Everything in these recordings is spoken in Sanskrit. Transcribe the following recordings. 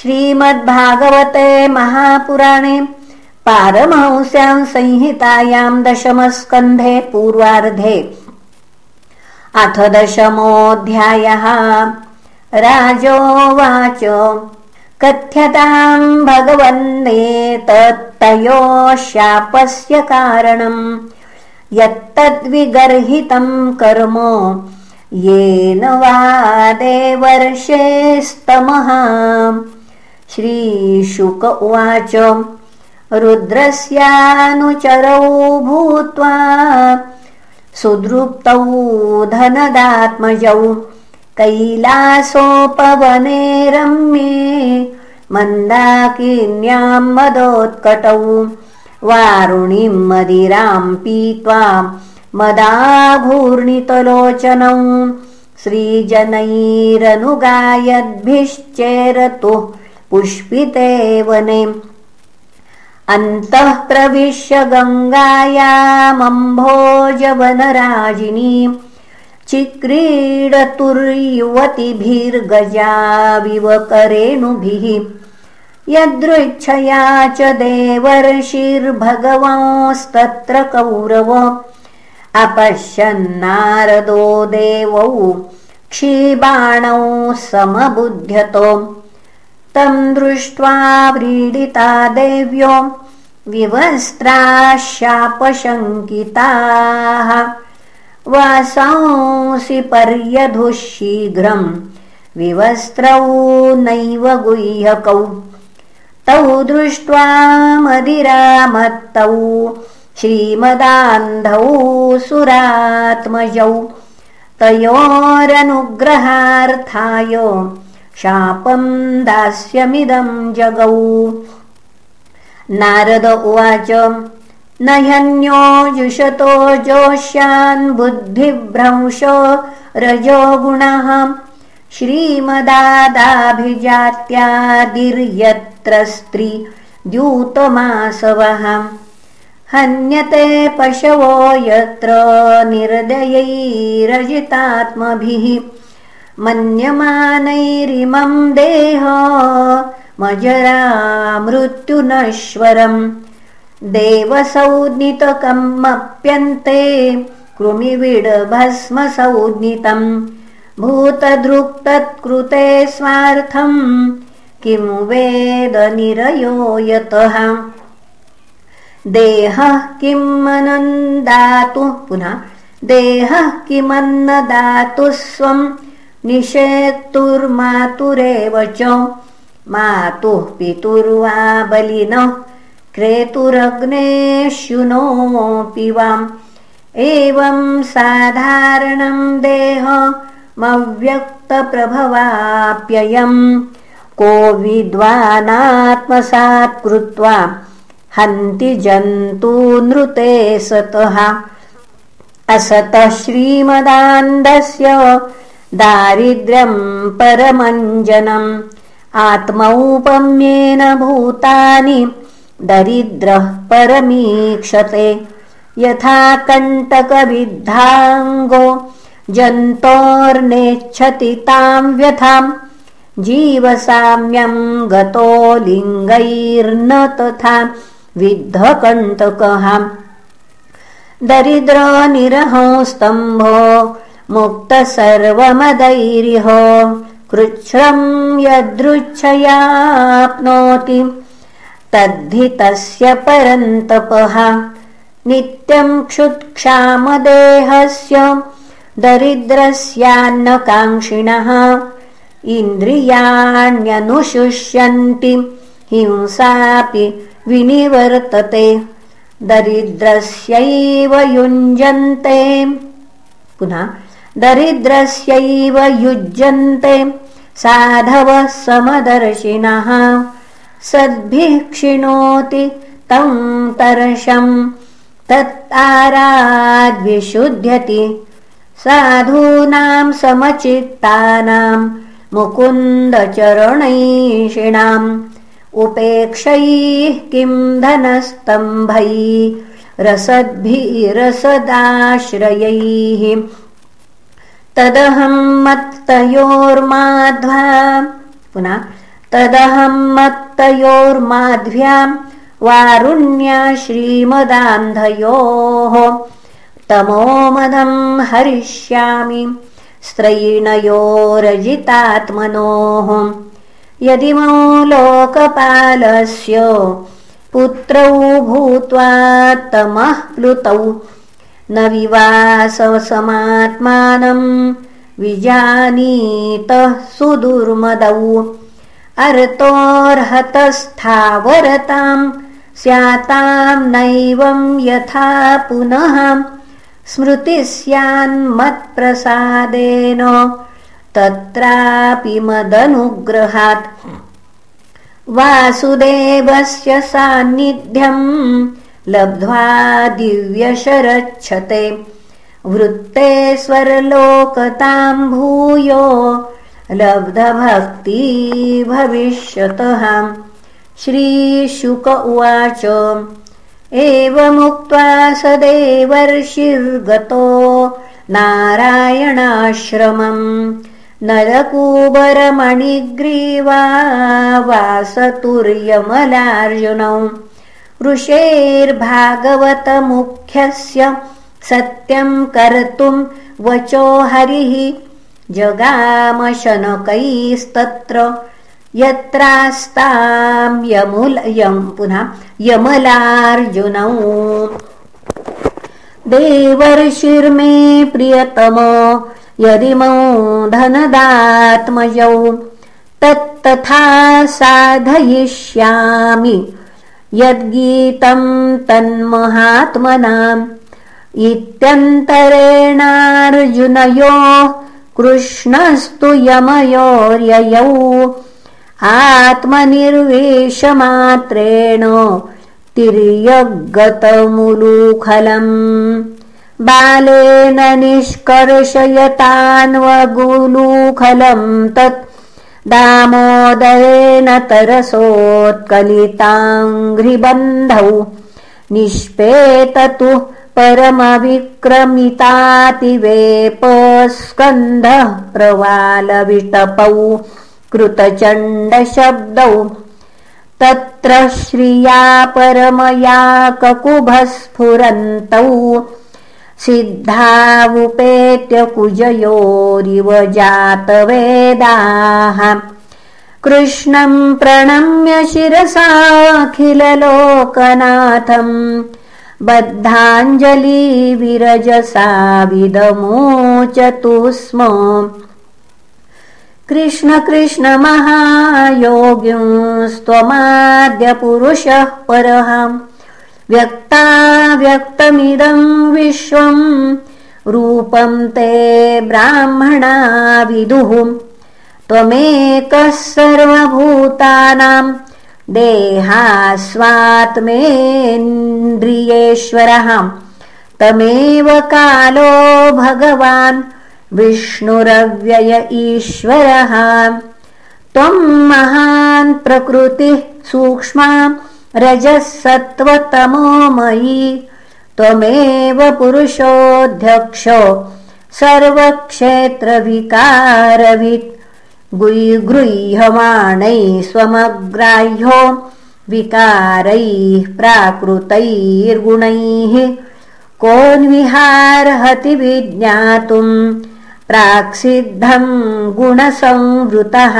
श्रीमद्भागवते महापुराणे पारमहंस्यां संहितायां दशमस्कन्धे पूर्वार्धे अथ दशमोऽध्यायः राजोवाच कथ्यताम् भगवन्नेतत्तयोः शापस्य कारणम् यत्तद्विगर्हितम् कर्म। येन वा देवर्षेस्तमः श्रीशुक उवाच। रुद्रस्यानुचरौ भूत्वा सुदृप्तौ धनदात्मजौ कैलासोपवने रम्ये मन्दाकिन्याम् मदोत्कटौ वारुणीम् मदिराम् पीत्वा मदाघूर्णितलोचनौ श्रीजनैरनुगायद्भिश्चेरतुः पुष्पिते वने अन्तः प्रविश्य गङ्गायामम्भोजवनराजिनी। चिक्रीडतुर्युवतिभिर्गजाविव करेणुभिः यदृच्छया च देवर्षिर्भगवांस्तत्र कौरव। अपश्यन्नारदो देवौ क्षीबाणौ समबुध्यतो तं दृष्ट्वा व्रीडिता देव्यो विवस्त्राशापशङ्किताः। वासांसि पर्यधुः शीघ्रम् विवस्त्रौ नैव गुह्यकौ। तौ दृष्ट्वा मदिरामत्तौ श्रीमदान्धौ सुरात्मजौ। तयोरनुग्रहार्थाय शापम् दास्यमिदम् जगौ। नारद उवाच न ह्यन्यो जुषतो जोष्यान् बुद्धिभ्रंश रजो गुणः। श्रीमदादाभिजात्यादिर्यत्र स्त्री द्यूतमासवः। हन्यते पशवो यत्र निर्दयैरजितात्मभिः मन्यमानैरिमम् देह मजरा मृत्युनश्वरम् देवसौज्ञितकमप्यन्ते कृमिविडभस्मसौज्ञितम् भूतदृक्तत्कृते स्वार्थम् किमु वेदनिरयो यतः। देहः किमनन्दातु पुनः देहः किमन्नदातु स्वम् निषेत्तुर्मातुरेव च मातुः पितुर्वा बलिनः क्रेतुरग्नेशुनोऽपि वाम्। एवम् साधारणम् देहमव्यक्तप्रभवाप्ययम् को विद्वानात्मसात् कृत्वा हन्ति जन्तूनृते सतः। असतः श्रीमदान्दस्य दारिद्र्यम् परमञ्जनम् आत्मौपम्येन भूतानि दरिद्रः परमीक्षते। यथा कण्टकविद्धाङ्गो जन्तोर्नेच्छति ताम् व्यथाम् जीवसाम्यम् गतो लिङ्गैर्न तथा विद्धकण्टकः। दरिद्रनिरहस्तम्भो मुक्तसर्वमदैरिह कृच्छ्रम् यदृच्छयाप्नोति। तद्धि तस्य परन्तपः। नित्यम् क्षुत्क्षामदेहस्य दरिद्रस्यान्नकाङ्क्षिणः। इन्द्रियाण्यनुशुष्यन्ति। हिंसापि विनिवर्तते। दरिद्रस्यैव युञ्जन्ते। पुनः दरिद्रस्यैव युज्यन्ते। साधवः समदर्शिनः। सद्भिः क्षिणोति तं तरशम् तत्ताराद्विशुध्यति। साधूनाम् समचित्तानाम् मुकुन्दचरणैषिणाम्। उपेक्षैः किम् धनस्तम्भैः। रसद्भिरसदाश्रयैः तदहम् मत्तयोर्माध्वा पुनः तदहं मत्तयोर्माध्व्याम् वारुण्या श्रीमदान्धयोः। तमोमदं हरिष्यामि स्त्रैणयोरजितात्मनोः। यदि मो लोकपालस्य पुत्रौ भूत्वा तमः प्लुतौ न विवाससमात्मानं विजानीतः सुदुर्मदौ। अर्तोर्हतस्थावरताम् स्याताम् नैवं यथा पुनः स्मृतिः स्यान्मत्प्रसादेन तत्रापि मदनुग्रहात्। वासुदेवस्य सान्निध्यम् लब्ध्वा दिव्यशरच्छते। वृत्ते स्वरलोकताम् भूयो लब्धभक्ती भविष्यतः। श्रीशुक उवाच एवमुक्त्वा स देवर्षिर्गतो नारायणाश्रमम् नलकूबरमणिग्रीवा वासतुर्यमलार्जुनौ ऋषेर्भागवतमुख्यस्य सत्यम् कर्तुम् वचो हरिः। जगामशनकैस्तत्र यत्रास्ताम् यमुल यम् पुनः यमलार्जुनौ। देवर्षिर्मे प्रियतमो यदिमौ धनदात्मजौ तत्तथा साधयिष्यामि यद्गीतम् तन्महात्मनाम् इत्यन्तरेणार्जुनयो कृष्णस्तु यमयोर्ययौ आत्मनिर्वेशमात्रेण तिर्यगतमुलूखलम् बालेन निष्कर्षयतान्वगुलूखलम् तत् दामोदरेण तरसोत्कलिताङ्घ्रिबन्धौ। निष्पेततु परमविक्रमितातिवेपस्कन्धः प्रवालविटपौ कृतचण्डशब्दौ। तत्र श्रिया परमया ककुभस्फुरन्तौ सिद्धावुपेत्य कुजयोरिव जातवेदाः कृष्णम् प्रणम्य शिरसाखिललोकनाथम्। बद्धाञ्जलिविरजसा विदमोचतु स्म कृष्ण कृष्ण महायोगिंस्त्वमाद्यपुरुषः परः व्यक्ता विश्वम् रूपम् ते ब्राह्मणा विदुः। त्वमेकः सर्वभूतानाम् देहास्वात्मेन्द्रियेश्वरः। तमेव कालो भगवान् विष्णुरव्यय ईश्वरः। त्वम् महान् प्रकृतिः सूक्ष्मा रजः सत्त्वतमोमयी त्वमेव पुरुषोऽध्यक्ष सर्वक्षेत्रविकारवित् गृह्यमाणैः स्वमग्राह्यो विकारैः प्राकृतैर्गुणैः कोन्विहारहति विज्ञातुम् प्राक्सिद्धम् गुणसंवृतः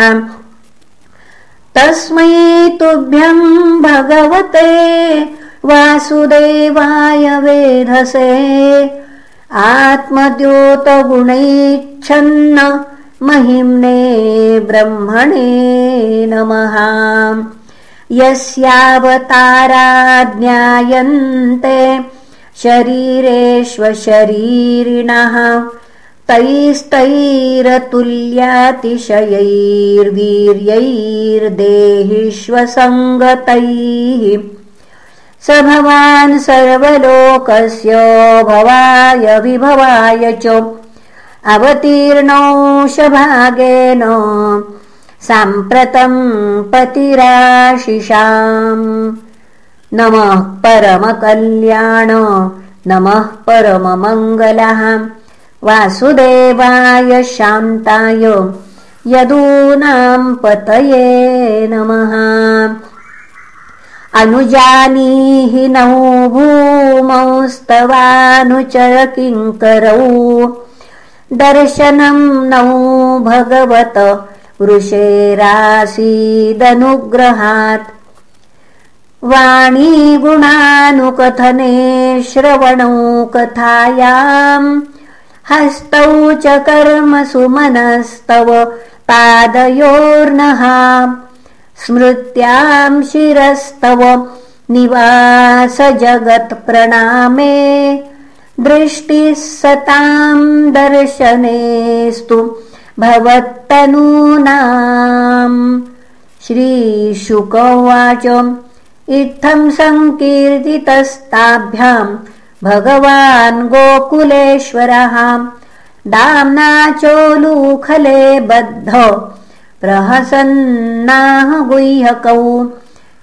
तस्मै तुभ्यम् भगवते वासुदेवाय वेधसे। आत्मद्योतगुणैच्छन्न महिम्ने ब्रह्मणे नमः। यस्यावताराज्ञायन्ते शरीरेष्वशरीरिणः तैस्तैरतुल्यातिशयैर्वीर्यैर्देहिष्वसङ्गतैः। स भवान् सर्वलोकस्य भवाय विभवाय च। अवतीर्णोषभागेन साम्प्रतम् पतिराशिषाम्। नमः परमकल्याण नमः परममङ्गलः वासुदेवाय शान्ताय यदूनाम् पतये नमः। अनुजानीहि नौ भूमौस्तवानुचरकिङ्करौ। दर्शनम् नौ भगवत वृषेरासीदनुग्रहात्। वाणी गुणानुकथने श्रवणौ कथायाम् हस्तौ च कर्मसु मनस्तव पादयोर्नः स्मृत्याम् शिरस्तव निवास जगत्प्रणामे दृष्टिः सताम् दर्शनेस्तु भवत्तनूनाम्। श्रीशुक उवाच। इत्थम् सङ्कीर्तितस्ताभ्याम् भगवान् गोकुलेश्वरः। दाम्ना चोलूखले बद्ध। प्रहसन्नाह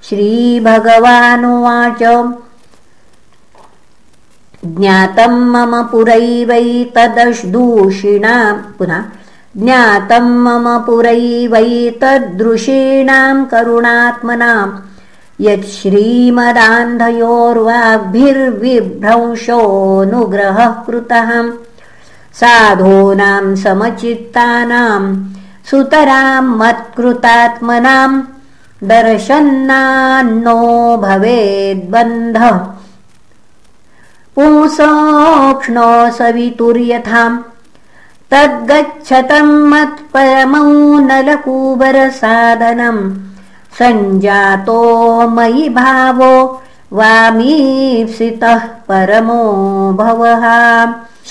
श्रीभगवानुवाच। ज्ञातम् मम पुरैवैतदूषिणाम् पुनः ज्ञातम् मम पुरैवैतदृषीणाम् करुणात्मनाम् यच्छ्रीमदान्धयोर्वाग्भिर्विभ्रंशोऽनुग्रहः कृतः। साधूनाम् समचित्तानाम् सुतराम् मत्कृतात्मनाम् दर्शन्नान्नो भवेद्बन्धः। पुंसोक्ष्णो सवितुर्यथाम् तद्गच्छतम् मत्परमौ नलकूबरसाधनम् सञ्जातो मयि भावो वामीप्सितः परमो भवः।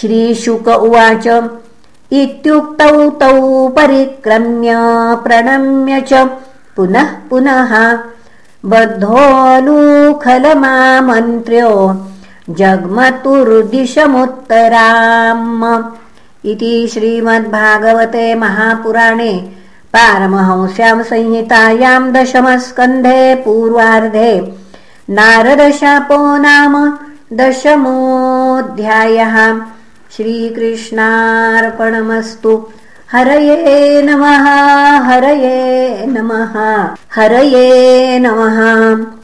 श्रीशुक उवाच इत्युक्तौ तौ परिक्रम्य प्रणम्य च पुनः पुनः बद्धोऽलूखलमामन्त्र्यो जग्मतुर्दिशमुत्तराम्। इति श्रीमद्भागवते महापुराणे पारमहंस्यां संहितायाम् दशमस्कन्धे पूर्वार्धे नारदशापो नाम दशमोऽध्यायः। श्रीकृष्णार्पणमस्तु। हरये नमः हरये नमः हरये नमः